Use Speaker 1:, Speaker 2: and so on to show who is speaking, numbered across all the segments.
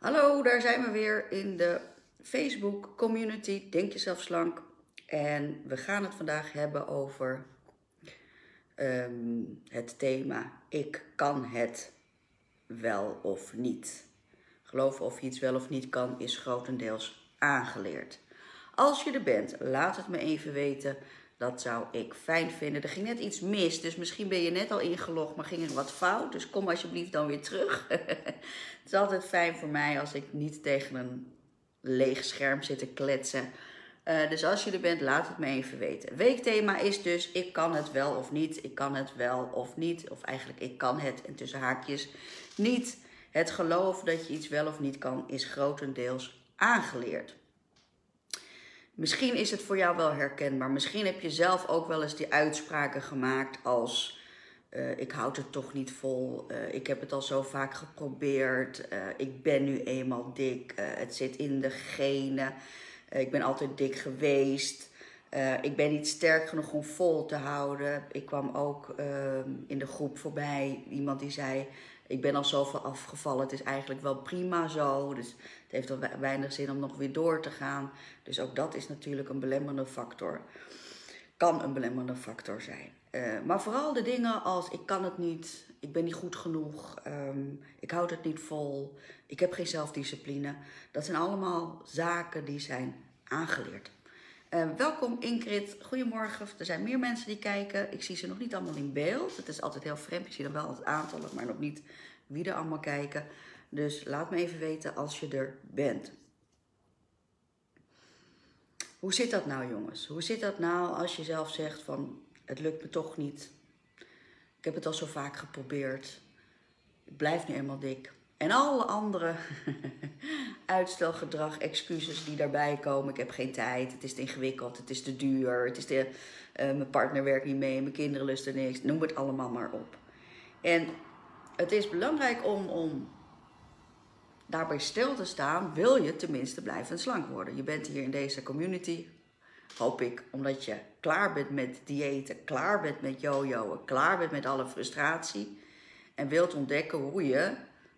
Speaker 1: Hallo, daar zijn we weer in de Facebook community Denk Jezelf Slank. En we gaan het vandaag hebben over ehm, het thema Ik kan het wel of niet. Geloven of je iets wel of niet kan is grotendeels aangeleerd. Als je er bent, laat het me even weten. Dat zou ik fijn vinden. Er ging net iets mis, dus misschien ben je net al ingelogd, maar ging er wat fout. Dus kom alsjeblieft dan weer terug. het is altijd fijn voor mij als ik niet tegen een leeg scherm zit te kletsen. Uh, dus als je er bent, laat het me even weten. Weekthema is dus: ik kan het wel of niet. Ik kan het wel of niet. Of eigenlijk, ik kan het en tussen haakjes niet. Het geloof dat je iets wel of niet kan, is grotendeels aangeleerd. Misschien is het voor jou wel herkenbaar. Misschien heb je zelf ook wel eens die uitspraken gemaakt als... Uh, ik houd het toch niet vol. Uh, ik heb het al zo vaak geprobeerd. Uh, ik ben nu eenmaal dik. het zit in de genen. ik ben altijd dik geweest. ik ben niet sterk genoeg om vol te houden. Ik kwam ook ehm, in de groep voorbij iemand die zei: Ik ben al zoveel afgevallen. Het is eigenlijk wel prima zo. Dus het heeft al weinig zin om nog weer door te gaan. Dus ook dat is natuurlijk een belemmerende factor. Kan een belemmerende factor zijn. Uh, maar vooral de dingen als ik kan het niet, ik ben niet goed genoeg, um, ik houd het niet vol, ik heb geen zelfdiscipline. Dat zijn allemaal zaken die zijn aangeleerd. Uh, welkom Ingrid, goedemorgen. Er zijn meer mensen die kijken. Ik zie ze nog niet allemaal in beeld. Het is altijd heel vreemd. Ik zie dan wel het aantal, maar nog niet wie er allemaal kijken. Dus laat me even weten als je er bent. Hoe zit dat nou, jongens? Hoe zit dat nou als je zelf zegt van het lukt me toch niet? Ik heb het al zo vaak geprobeerd. Ik blijf nu eenmaal dik. En alle andere uitstelgedrag, excuses die daarbij komen. Ik heb geen tijd, het is te ingewikkeld, het is te duur, het is te, uh, mijn partner werkt niet mee, mijn kinderen lusten niks. Noem het allemaal maar op. En het is belangrijk om, om daarbij stil te staan, wil je tenminste blijven slank worden. Je bent hier in deze community, hoop ik, omdat je klaar bent met diëten, klaar bent met jojoen, klaar bent met alle frustratie en wilt ontdekken hoe je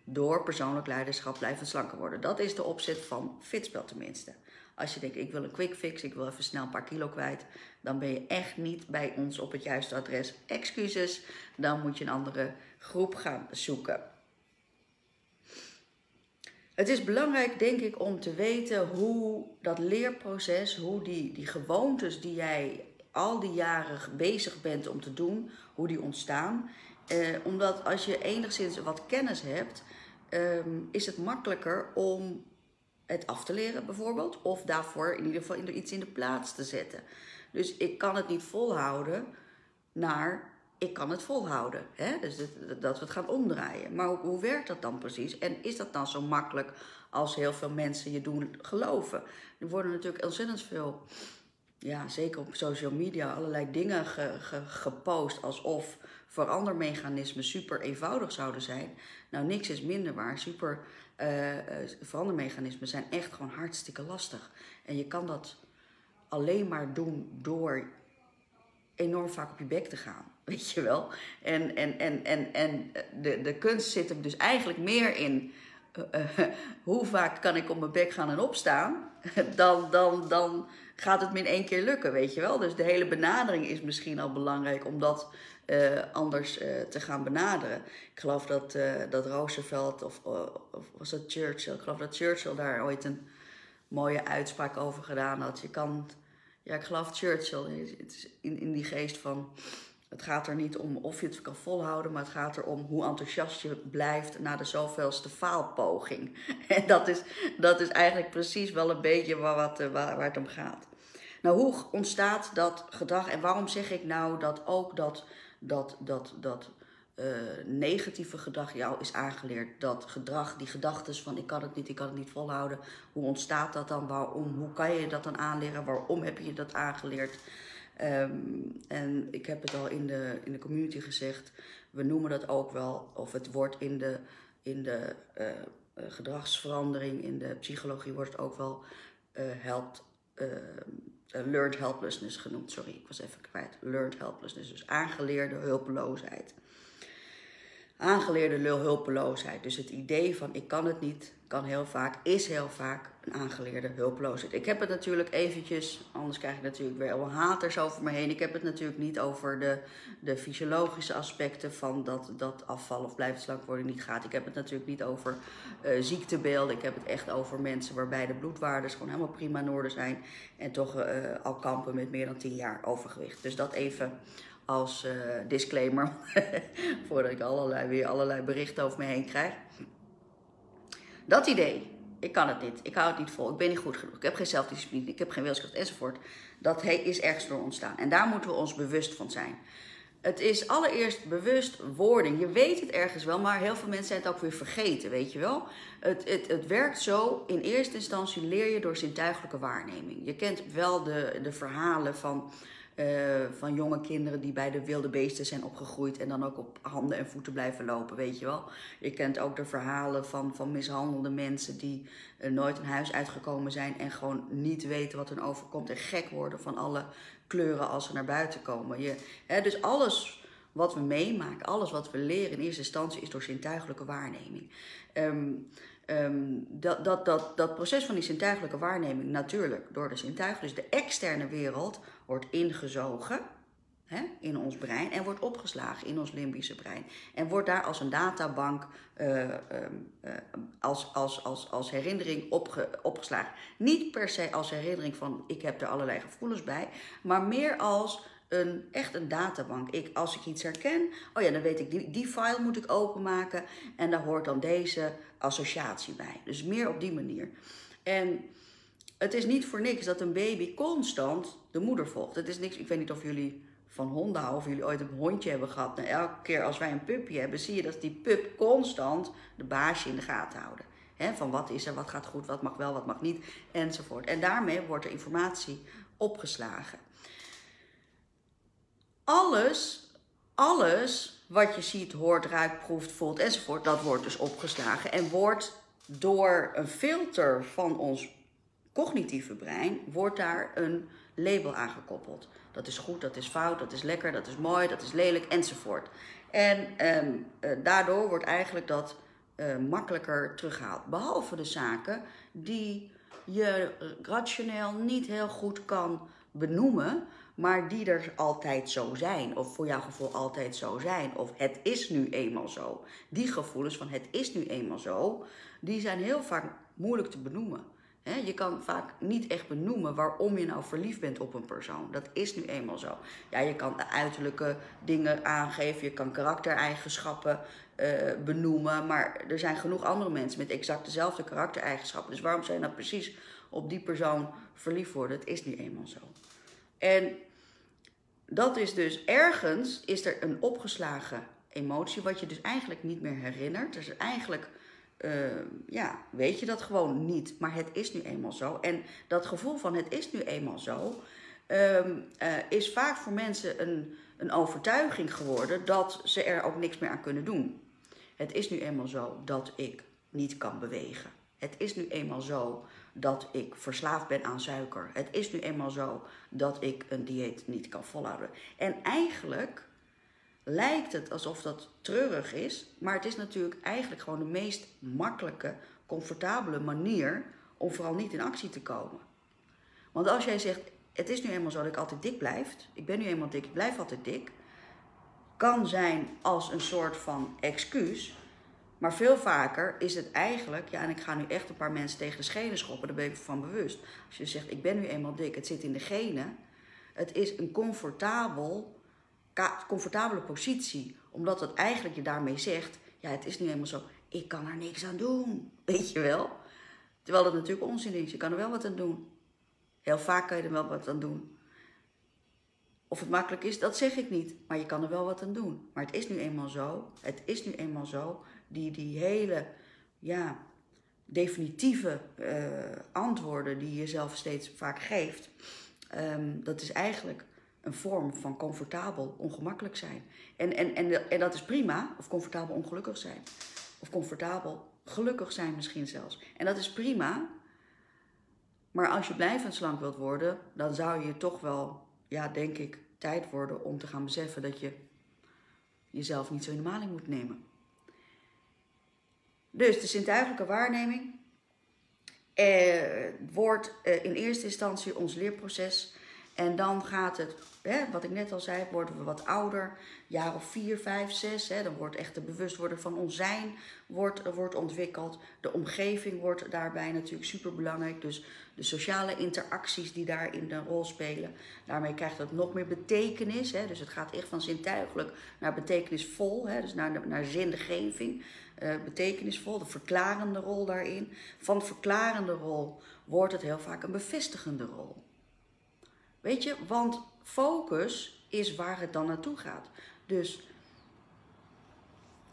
Speaker 1: door persoonlijk leiderschap blijven slanker worden. Dat is de opzet van Fitspel tenminste. Als je denkt, ik wil een quick fix, ik wil even snel een paar kilo kwijt, dan ben je echt niet bij ons op het juiste adres. Excuses, dan moet je een andere groep gaan zoeken. Het is belangrijk, denk ik, om te weten hoe dat leerproces, hoe die, die gewoontes die jij al die jaren bezig bent om te doen, hoe die ontstaan. Eh, omdat als je enigszins wat kennis hebt, ehm, is het makkelijker om het af te leren bijvoorbeeld. Of daarvoor in ieder geval iets in de plaats te zetten. Dus ik kan het niet volhouden naar ik kan het volhouden. Hè? Dus dat, we het gaan omdraaien. Maar hoe, hoe, werkt dat dan precies? En is dat dan zo makkelijk als heel veel mensen je doen geloven? Er worden natuurlijk ontzettend veel, ja, zeker op social media, allerlei dingen ge, ge, gepost alsof verandermechanismen super eenvoudig zouden zijn. Nou, niks is minder waar. Super uh, verandermechanismen zijn echt gewoon hartstikke lastig. En je kan dat alleen maar doen door enorm vaak op je bek te gaan. Weet je wel? En, en, en, en, en de, de kunst zit hem dus eigenlijk meer in uh, uh, hoe vaak kan ik op mijn bek gaan en opstaan, dan, dan, dan gaat het me in één keer lukken, weet je wel. Dus de hele benadering is misschien al belangrijk om dat uh, anders te gaan benaderen. Ik geloof dat, dat Roosevelt, of, of was dat Churchill, ik geloof dat Churchill daar ooit een mooie uitspraak over gedaan had. Je kan, ja, ik geloof Churchill, in, in die geest van het gaat er niet om of je het kan volhouden, maar het gaat erom hoe enthousiast je blijft na de zoveelste faalpoging. En dat is, dat is eigenlijk precies wel een beetje waar, wat, waar, waar het om gaat. Nou, hoe ontstaat dat gedrag en waarom zeg ik nou dat ook dat, dat, dat, dat negatieve gedrag jou is aangeleerd? Dat gedrag, die gedachten van ik kan het niet, ik kan het niet volhouden. Hoe ontstaat dat dan? Waarom? Hoe kan je dat dan aanleren? Waarom heb je dat aangeleerd? Um, en ik heb het al in de, in de community gezegd, we noemen dat ook wel, of het wordt in de, in de uh, gedragsverandering, in de psychologie wordt het ook wel uh, learned helplessness genoemd. Sorry, ik was even kwijt. Learned helplessness, dus aangeleerde hulpeloosheid. Aangeleerde lulhulpeloosheid. Dus het idee van ik kan het niet, kan heel vaak, is heel vaak een aangeleerde hulpeloosheid. Ik heb het natuurlijk eventjes, anders krijg ik natuurlijk weer wel haters over me heen. Ik heb het natuurlijk niet over de, de fysiologische aspecten van dat, dat afval of blijven slank worden niet gaat. Ik heb het natuurlijk niet over uh, ziektebeelden. Ik heb het echt over mensen waarbij de bloedwaarden gewoon helemaal prima in orde zijn. En toch uh, al kampen met meer dan 10 jaar overgewicht. Dus dat even als uh, disclaimer. voordat ik allerlei, weer allerlei berichten over me heen krijg. Dat idee, ik kan het niet, ik hou het niet vol, ik ben niet goed genoeg, ik heb geen zelfdiscipline, ik heb geen wilskracht enzovoort. Dat is ergens door ontstaan. En daar moeten we ons bewust van zijn. Het is allereerst bewustwording. Je weet het ergens wel, maar heel veel mensen zijn het ook weer vergeten, weet je wel. Het, het, het werkt zo, in eerste instantie leer je door zintuigelijke waarneming. Je kent wel de, de verhalen van uh, van jonge kinderen die bij de wilde beesten zijn opgegroeid en dan ook op handen en voeten blijven lopen, weet je wel. Je kent ook de verhalen van, van mishandelde mensen die uh, nooit een huis uitgekomen zijn en gewoon niet weten wat hun overkomt en gek worden van alle kleuren als ze naar buiten komen. Je, hè, dus alles wat we meemaken, alles wat we leren in eerste instantie is door zintuigelijke waarneming. Um, Um, dat, dat, dat, dat proces van die zintuigelijke waarneming natuurlijk door de zintuigen, dus de externe wereld, wordt ingezogen hè, in ons brein en wordt opgeslagen in ons limbische brein. En wordt daar als een databank, uh, uh, als, als, als, als herinnering opge, opgeslagen. Niet per se als herinnering van ik heb er allerlei gevoelens bij, maar meer als een, echt een databank. Ik, als ik iets herken, oh ja, dan weet ik, die, die file moet ik openmaken en daar hoort dan deze associatie bij. Dus meer op die manier. En het is niet voor niks dat een baby constant de moeder volgt. Het is niks, ik weet niet of jullie van honden houden, of jullie ooit een hondje hebben gehad. Nou, elke keer als wij een pupje hebben, zie je dat die pup constant de baasje in de gaten houden. Van wat is er, wat gaat goed, wat mag wel, wat mag niet, enzovoort. En daarmee wordt er informatie opgeslagen. Alles, alles wat je ziet, hoort, ruikt, proeft, voelt enzovoort, dat wordt dus opgeslagen en wordt door een filter van ons cognitieve brein, wordt daar een label aangekoppeld. Dat is goed, dat is fout, dat is lekker, dat is mooi, dat is lelijk enzovoort. En ehm, eh, daardoor wordt eigenlijk dat uh, makkelijker teruggehaald. Behalve de zaken die je rationeel niet heel goed kan benoemen, maar die er altijd zo zijn, of voor jouw gevoel altijd zo zijn, of het is nu eenmaal zo. Die gevoelens van het is nu eenmaal zo, die zijn heel vaak moeilijk te benoemen. Je kan vaak niet echt benoemen waarom je nou verliefd bent op een persoon. Dat is nu eenmaal zo. Ja, je kan de uiterlijke dingen aangeven, je kan karaktereigenschappen uh, benoemen, maar er zijn genoeg andere mensen met exact dezelfde karaktereigenschappen. Dus waarom zou je nou precies op die persoon verliefd worden? Het is nu eenmaal zo. En dat is dus ergens is er een opgeslagen emotie, wat je dus eigenlijk niet meer herinnert. Dus eigenlijk uh, ja, weet je dat gewoon niet, maar het is nu eenmaal zo. En dat gevoel van het is nu eenmaal zo, um, uh, is vaak voor mensen een, een overtuiging geworden dat ze er ook niks meer aan kunnen doen. Het is nu eenmaal zo dat ik niet kan bewegen. Het is nu eenmaal zo dat ik verslaafd ben aan suiker. Het is nu eenmaal zo dat ik een dieet niet kan volhouden. En eigenlijk lijkt het alsof dat treurig is, maar het is natuurlijk eigenlijk gewoon de meest makkelijke, comfortabele manier om vooral niet in actie te komen. Want als jij zegt, het is nu eenmaal zo dat ik altijd dik blijf, ik ben nu eenmaal dik, ik blijf altijd dik, kan zijn als een soort van excuus maar veel vaker is het eigenlijk, ja, en ik ga nu echt een paar mensen tegen de schenen schoppen, daar ben ik van bewust. Als je zegt, ik ben nu eenmaal dik, het zit in de genen. Het is een comfortabel, comfortabele positie, omdat het eigenlijk je daarmee zegt, ja, het is nu eenmaal zo, ik kan er niks aan doen, weet je wel. Terwijl dat natuurlijk onzin is, je kan er wel wat aan doen. Heel vaak kan je er wel wat aan doen. Of het makkelijk is, dat zeg ik niet. Maar je kan er wel wat aan doen. Maar het is nu eenmaal zo. Het is nu eenmaal zo die, die hele ja, definitieve uh, antwoorden die je zelf steeds vaak geeft, um, dat is eigenlijk een vorm van comfortabel ongemakkelijk zijn. En, en, en, en dat is prima, of comfortabel ongelukkig zijn. Of comfortabel gelukkig zijn misschien zelfs. En dat is prima. Maar als je blijvend slank wilt worden, dan zou je toch wel, ja, denk ik, tijd worden om te gaan beseffen dat je jezelf niet zo in de maling moet nemen. Dus de zintuigelijke waarneming eh, wordt eh, in eerste instantie ons leerproces. En dan gaat het, hè, wat ik net al zei, worden we wat ouder, jaar of vier, vijf, zes. Hè, dan wordt echt de bewustwording van ons zijn wordt, wordt ontwikkeld. De omgeving wordt daarbij natuurlijk super belangrijk. Dus de sociale interacties die daarin een rol spelen. Daarmee krijgt het nog meer betekenis. Hè, dus het gaat echt van zintuigelijk naar betekenisvol, hè, dus naar, naar zingeving. Uh, betekenisvol, de verklarende rol daarin. Van de verklarende rol wordt het heel vaak een bevestigende rol. Weet je, want focus is waar het dan naartoe gaat. Dus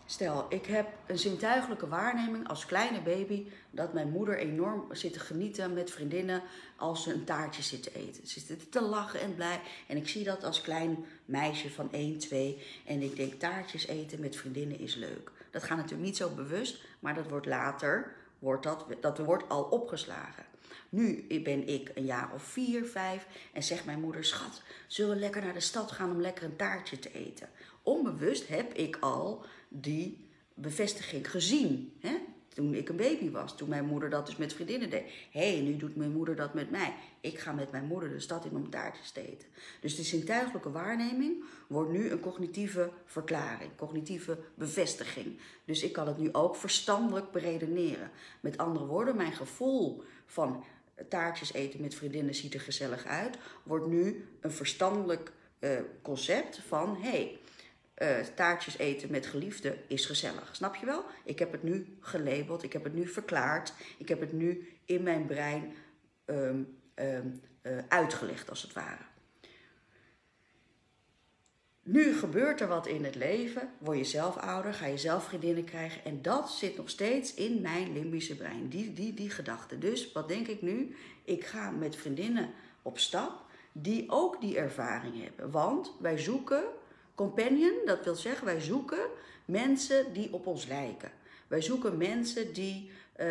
Speaker 1: stel, ik heb een zintuigelijke waarneming als kleine baby dat mijn moeder enorm zit te genieten met vriendinnen als ze een taartje zit te eten. Ze zitten te lachen en blij. En ik zie dat als klein meisje van 1, 2. En ik denk, taartjes eten met vriendinnen is leuk. Dat gaat natuurlijk niet zo bewust, maar dat wordt later, wordt dat, dat wordt al opgeslagen. Nu ben ik een jaar of vier, vijf en zegt mijn moeder: Schat, zullen we lekker naar de stad gaan om lekker een taartje te eten? Onbewust heb ik al die bevestiging gezien. Hè? Toen ik een baby was, toen mijn moeder dat dus met vriendinnen deed. Hé, hey, nu doet mijn moeder dat met mij. Ik ga met mijn moeder de stad in om taartjes te eten. Dus de zintuigelijke waarneming wordt nu een cognitieve verklaring, cognitieve bevestiging. Dus ik kan het nu ook verstandelijk beredeneren. Met andere woorden, mijn gevoel van taartjes eten met vriendinnen ziet er gezellig uit, wordt nu een verstandelijk uh, concept van hé, hey, uh, taartjes eten met geliefden is gezellig. Snap je wel? Ik heb het nu gelabeld, ik heb het nu verklaard, ik heb het nu in mijn brein um, um, uh, uitgelegd als het ware. Nu gebeurt er wat in het leven, word je zelf ouder, ga je zelf vriendinnen krijgen en dat zit nog steeds in mijn limbische brein, die, die, die gedachte. Dus wat denk ik nu? Ik ga met vriendinnen op stap die ook die ervaring hebben. Want wij zoeken companion, dat wil zeggen wij zoeken mensen die op ons lijken. Wij zoeken mensen die, uh,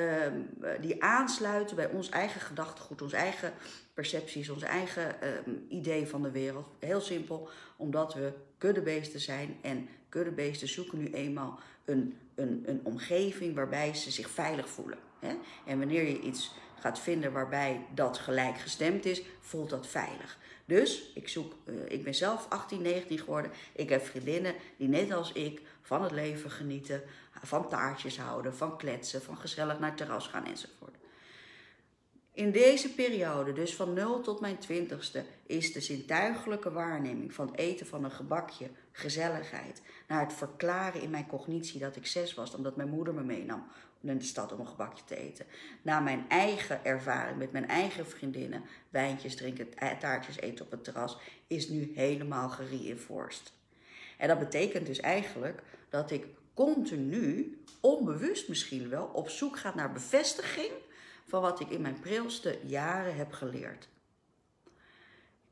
Speaker 1: die aansluiten bij ons eigen gedachtegoed, ons eigen percepties, ons eigen uh, idee van de wereld. Heel simpel, omdat we kuddebeesten zijn en kuddebeesten zoeken nu eenmaal een, een, een omgeving waarbij ze zich veilig voelen. Hè? En wanneer je iets gaat vinden waarbij dat gelijkgestemd is, voelt dat veilig. Dus ik, zoek, uh, ik ben zelf 18, 19 geworden. Ik heb vriendinnen die net als ik van het leven genieten, van taartjes houden, van kletsen, van gezellig naar het terras gaan enzovoort. In deze periode, dus van 0 tot mijn 20ste, is de zintuigelijke waarneming van eten van een gebakje, gezelligheid, naar het verklaren in mijn cognitie dat ik zes was, omdat mijn moeder me meenam naar de stad om een gebakje te eten. Naar mijn eigen ervaring met mijn eigen vriendinnen, wijntjes drinken, taartjes eten op het terras, is nu helemaal gereinforced. En dat betekent dus eigenlijk dat ik continu, onbewust misschien wel, op zoek ga naar bevestiging van wat ik in mijn prilste jaren heb geleerd.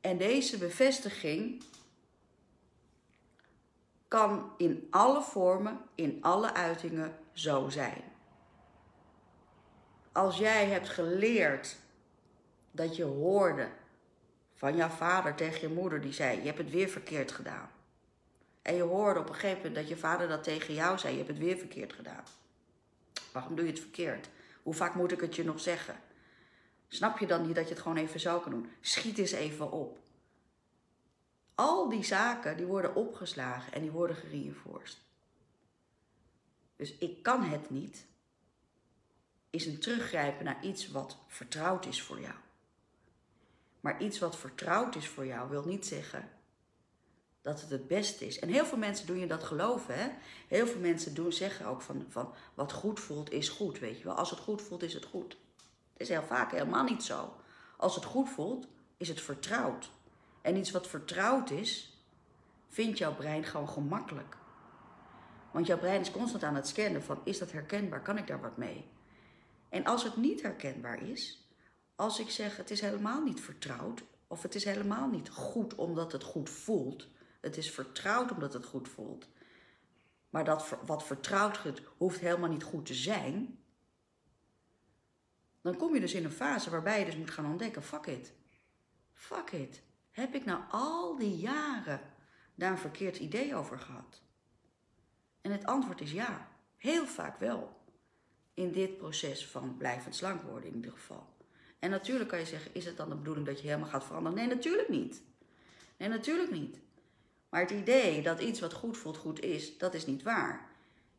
Speaker 1: En deze bevestiging kan in alle vormen, in alle uitingen zo zijn. Als jij hebt geleerd dat je hoorde van jouw vader tegen je moeder die zei: Je hebt het weer verkeerd gedaan. En je hoorde op een gegeven moment dat je vader dat tegen jou zei: Je hebt het weer verkeerd gedaan. Waarom doe je het verkeerd? Hoe vaak moet ik het je nog zeggen? Snap je dan niet dat je het gewoon even zo kan doen? Schiet eens even op. Al die zaken die worden opgeslagen en die worden gereinforced. Dus ik kan het niet, is een teruggrijpen naar iets wat vertrouwd is voor jou. Maar iets wat vertrouwd is voor jou wil niet zeggen dat het het beste is. En heel veel mensen doen je dat geloven. Hè? Heel veel mensen doen, zeggen ook van, van wat goed voelt is goed. Weet je wel, als het goed voelt is het goed. Het is heel vaak helemaal niet zo. Als het goed voelt is het vertrouwd. En iets wat vertrouwd is, vindt jouw brein gewoon gemakkelijk. Want jouw brein is constant aan het scannen van is dat herkenbaar, kan ik daar wat mee? En als het niet herkenbaar is, als ik zeg het is helemaal niet vertrouwd of het is helemaal niet goed omdat het goed voelt, het is vertrouwd omdat het goed voelt. Maar dat wat vertrouwd hoeft helemaal niet goed te zijn. Dan kom je dus in een fase waarbij je dus moet gaan ontdekken: fuck it. Fuck it. Heb ik nou al die jaren daar een verkeerd idee over gehad? En het antwoord is ja. Heel vaak wel. In dit proces van blijvend slank worden in ieder geval. En natuurlijk kan je zeggen, is het dan de bedoeling dat je helemaal gaat veranderen? Nee, natuurlijk niet. Nee, natuurlijk niet. Maar het idee dat iets wat goed voelt goed is, dat is niet waar.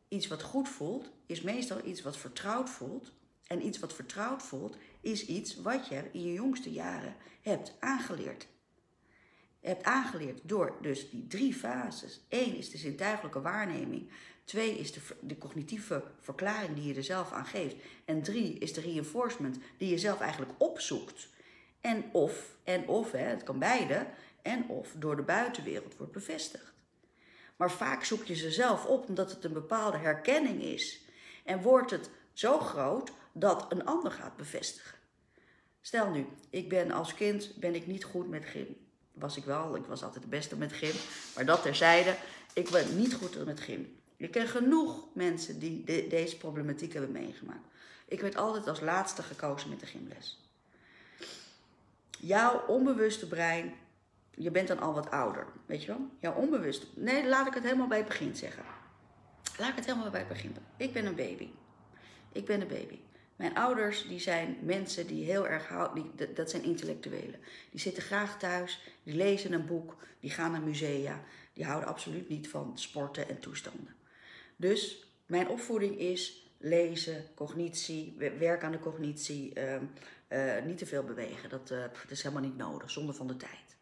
Speaker 1: Iets wat goed voelt, is meestal iets wat vertrouwd voelt. En iets wat vertrouwd voelt, is iets wat je in je jongste jaren hebt aangeleerd. Hebt aangeleerd door dus die drie fases. Eén is de zintuigelijke waarneming. Twee is de, de, cognitieve verklaring die je er zelf aan geeft. En drie is de reinforcement die je zelf eigenlijk opzoekt. En of, en of, hè, het kan beide, en of door de buitenwereld wordt bevestigd. Maar vaak zoek je ze zelf op omdat het een bepaalde herkenning is. En wordt het zo groot dat een ander gaat bevestigen. Stel nu, ik ben als kind ben ik niet goed met gym. Was ik wel, ik was altijd de beste met gym. Maar dat terzijde, ik ben niet goed met gym. Ik ken genoeg mensen die deze problematiek hebben meegemaakt. Ik werd altijd als laatste gekozen met de gymles. Jouw onbewuste brein, je bent dan al wat ouder, weet je wel? Jouw onbewuste. Nee, laat ik het helemaal bij het begin zeggen. Laat ik het helemaal bij het begin. Ik ben een baby. Ik ben een baby. Mijn ouders die zijn mensen die heel erg houden, dat zijn intellectuelen. Die zitten graag thuis, die lezen een boek, die gaan naar musea. Die houden absoluut niet van sporten en toestanden. Dus mijn opvoeding is lezen, cognitie, werk aan de cognitie, uh, uh, niet te veel bewegen. Dat, uh, dat, is helemaal niet nodig, zonder van de tijd.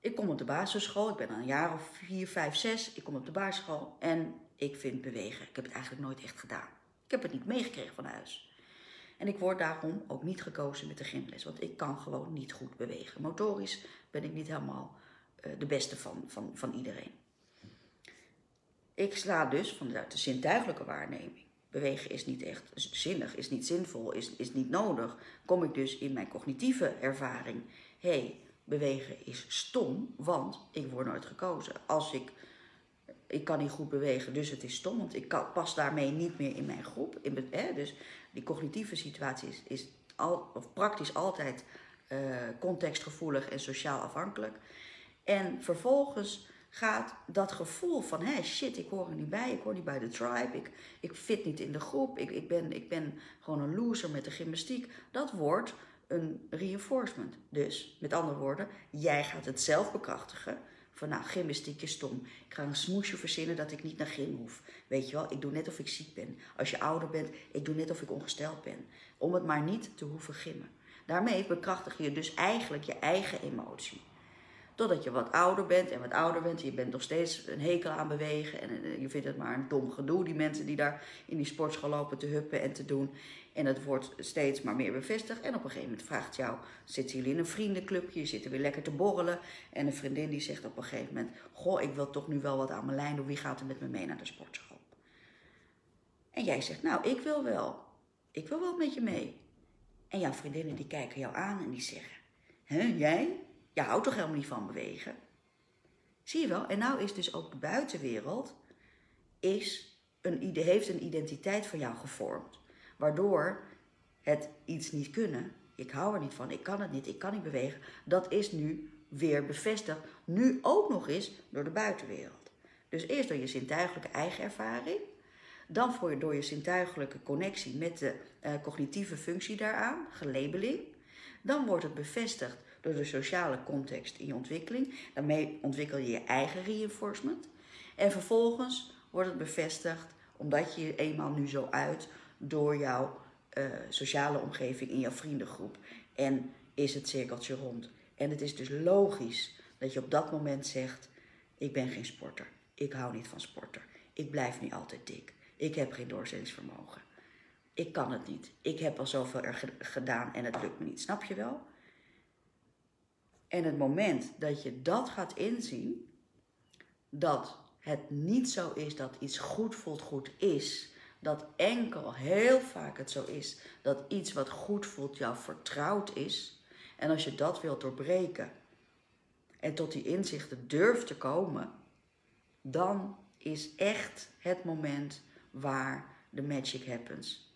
Speaker 1: Ik kom op de basisschool, ik ben een jaar of vier, vijf, zes. Ik kom op de basisschool en ik vind bewegen. Ik heb het eigenlijk nooit echt gedaan. Ik heb het niet meegekregen van huis. En ik word daarom ook niet gekozen met de gymles, want ik kan gewoon niet goed bewegen. Motorisch ben ik niet helemaal uh, de beste van, van, van iedereen. Ik sla dus vanuit de zintuigelijke waarneming. Bewegen is niet echt zinnig, is niet zinvol, is, is niet nodig. Kom ik dus in mijn cognitieve ervaring. Hé, hey, bewegen is stom, want ik word nooit gekozen. Als ik, ik kan niet goed bewegen, dus het is stom, want ik kan, pas daarmee niet meer in mijn groep. In, hè, dus die cognitieve situatie is, is al, of praktisch altijd uh, contextgevoelig en sociaal afhankelijk. En vervolgens gaat dat gevoel van, hé, shit, ik hoor er niet bij, ik hoor niet bij de tribe, ik, ik fit niet in de groep, ik, ik, ben, ik ben gewoon een loser met de gymnastiek, dat wordt een reinforcement. Dus, met andere woorden, jij gaat het zelf bekrachtigen. Van nou, gymnastiek is stom. Ik ga een smoesje verzinnen dat ik niet naar gym hoef. Weet je wel, ik doe net of ik ziek ben. Als je ouder bent, ik doe net of ik ongesteld ben. Om het maar niet te hoeven gymmen. Daarmee bekrachtig je dus eigenlijk je eigen emotie. Totdat je wat ouder bent en wat ouder bent. Je bent nog steeds een hekel aan bewegen. En eh, je vindt het maar een dom gedoe. Die mensen die daar in die sportschool lopen te huppen en te doen. En het wordt steeds maar meer bevestigd. En op een gegeven moment vraagt jou, zitten jullie in een vriendenclubje? Je zit weer lekker te borrelen. En een vriendin die zegt op een gegeven moment, goh, ik wil toch nu wel wat aan mijn lijn doen. Wie gaat er met me mee naar de sportschool? En jij zegt, nou, ik wil wel. Ik wil wel met je mee. En jouw vriendinnen die kijken jou aan en die zeggen, hè, jij? Je houdt toch helemaal niet van bewegen? Zie je wel? En nou is dus ook de buitenwereld is een, heeft een identiteit van jou gevormd. Waardoor het iets niet kunnen, ik hou er niet van, ik kan het niet, ik kan niet bewegen, dat is nu weer bevestigd. Nu ook nog eens door de buitenwereld. Dus eerst door je zintuigelijke eigen ervaring. Dan voor je, door je zintuigelijke connectie met de uh, cognitieve functie daaraan, gelabeling. Dan wordt het bevestigd door de sociale context in je ontwikkeling. Daarmee ontwikkel je je eigen reinforcement. En vervolgens wordt het bevestigd, omdat je je eenmaal nu zo uit, door jouw uh, sociale omgeving in jouw vriendengroep. En is het cirkeltje rond. En het is dus logisch dat je op dat moment zegt: Ik ben geen sporter. Ik hou niet van sporter. Ik blijf niet altijd dik. Ik heb geen doorzettingsvermogen. Ik kan het niet. Ik heb al zoveel er gedaan en het lukt me niet. Snap je wel? En het moment dat je dat gaat inzien, dat het niet zo is dat iets goed voelt goed is, dat enkel heel vaak het zo is dat iets wat goed voelt jou vertrouwd is. En als je dat wilt doorbreken en tot die inzichten durft te komen, dan is echt het moment waar de magic happens.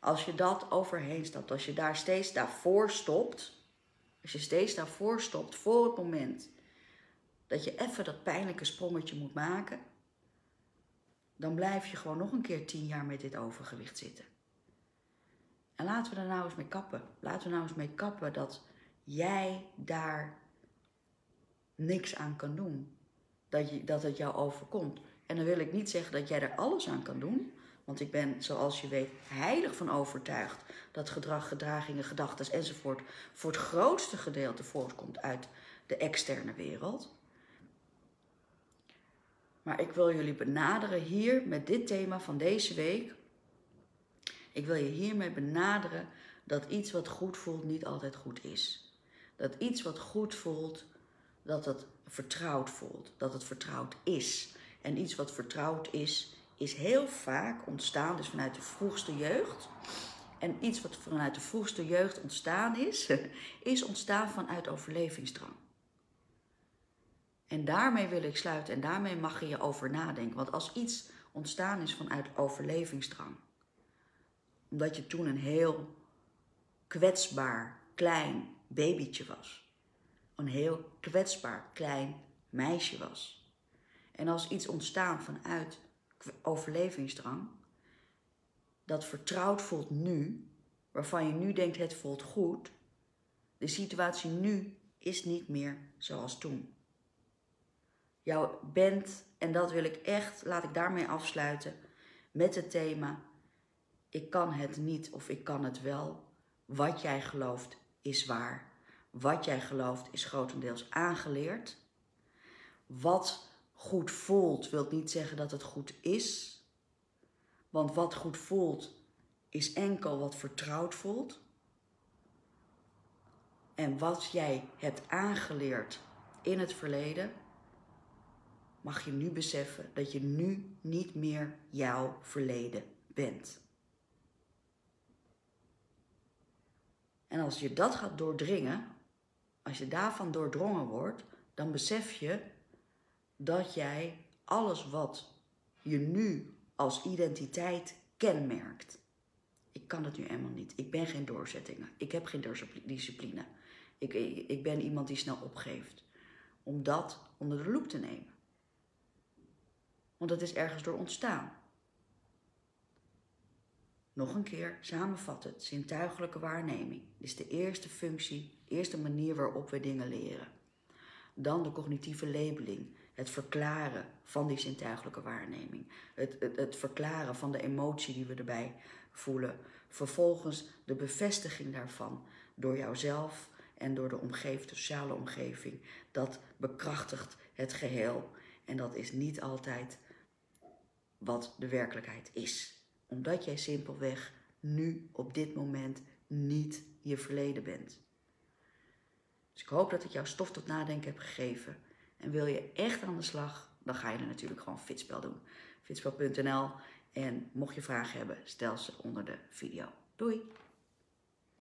Speaker 1: Als je dat overheen stapt, als je daar steeds daarvoor stopt, als je steeds daarvoor stopt, voor het moment dat je even dat pijnlijke sprongetje moet maken, dan blijf je gewoon nog een keer tien jaar met dit overgewicht zitten. En laten we er nou eens mee kappen. Laten we nou eens mee kappen dat jij daar niks aan kan doen. Dat, je, dat het jou overkomt. En dan wil ik niet zeggen dat jij er alles aan kan doen. Want ik ben, zoals je weet, heilig van overtuigd dat gedrag, gedragingen, gedachten enzovoort voor het grootste gedeelte voortkomt uit de externe wereld. Maar ik wil jullie benaderen hier met dit thema van deze week. Ik wil je hiermee benaderen dat iets wat goed voelt niet altijd goed is. Dat iets wat goed voelt, dat het vertrouwd voelt, dat het vertrouwd is. En iets wat vertrouwd is, is heel vaak ontstaan, dus vanuit de vroegste jeugd. En iets wat vanuit de vroegste jeugd ontstaan is, is ontstaan vanuit overlevingsdrang. En daarmee wil ik sluiten en daarmee mag je je over nadenken. Want als iets ontstaan is vanuit overlevingsdrang, omdat je toen een heel kwetsbaar klein babytje was, een heel kwetsbaar klein meisje was. En als iets ontstaan vanuit overlevingsdrang, dat vertrouwd voelt nu, waarvan je nu denkt het voelt goed, de situatie nu is niet meer zoals toen. Jouw bent, en dat wil ik echt, laat ik daarmee afsluiten, met het thema ik kan het niet of ik kan het wel. Wat jij gelooft is waar. Wat jij gelooft is grotendeels aangeleerd. Wat goed voelt wil niet zeggen dat het goed is. Want wat goed voelt is enkel wat vertrouwd voelt. En wat jij hebt aangeleerd in het verleden, mag je nu beseffen dat je nu niet meer jouw verleden bent. En als je dat gaat doordringen, als je daarvan doordrongen wordt, dan besef je dat jij alles wat je nu als identiteit kenmerkt. Ik kan het nu helemaal niet. Ik ben geen doorzettingen. Ik heb geen discipline. Ik, ik, ben iemand die snel opgeeft. Om dat onder de loep te nemen. Want het is ergens door ontstaan. Nog een keer samenvatten, zintuigelijke waarneming is de eerste functie, eerste manier waarop we dingen leren. Dan de cognitieve labeling, het verklaren van die zintuigelijke waarneming. Het, het, verklaren van de emotie die we erbij voelen. Vervolgens de bevestiging daarvan door jouzelf en door de sociale omgeving. Dat bekrachtigt het geheel en dat is niet altijd wat de werkelijkheid is omdat jij simpelweg nu op dit moment niet je verleden bent. Dus ik hoop dat ik jou stof tot nadenken heb gegeven. En wil je echt aan de slag, dan ga je er natuurlijk gewoon Fitspel doen. Fitspel.nl. En mocht je vragen hebben, stel ze onder de video. Doei!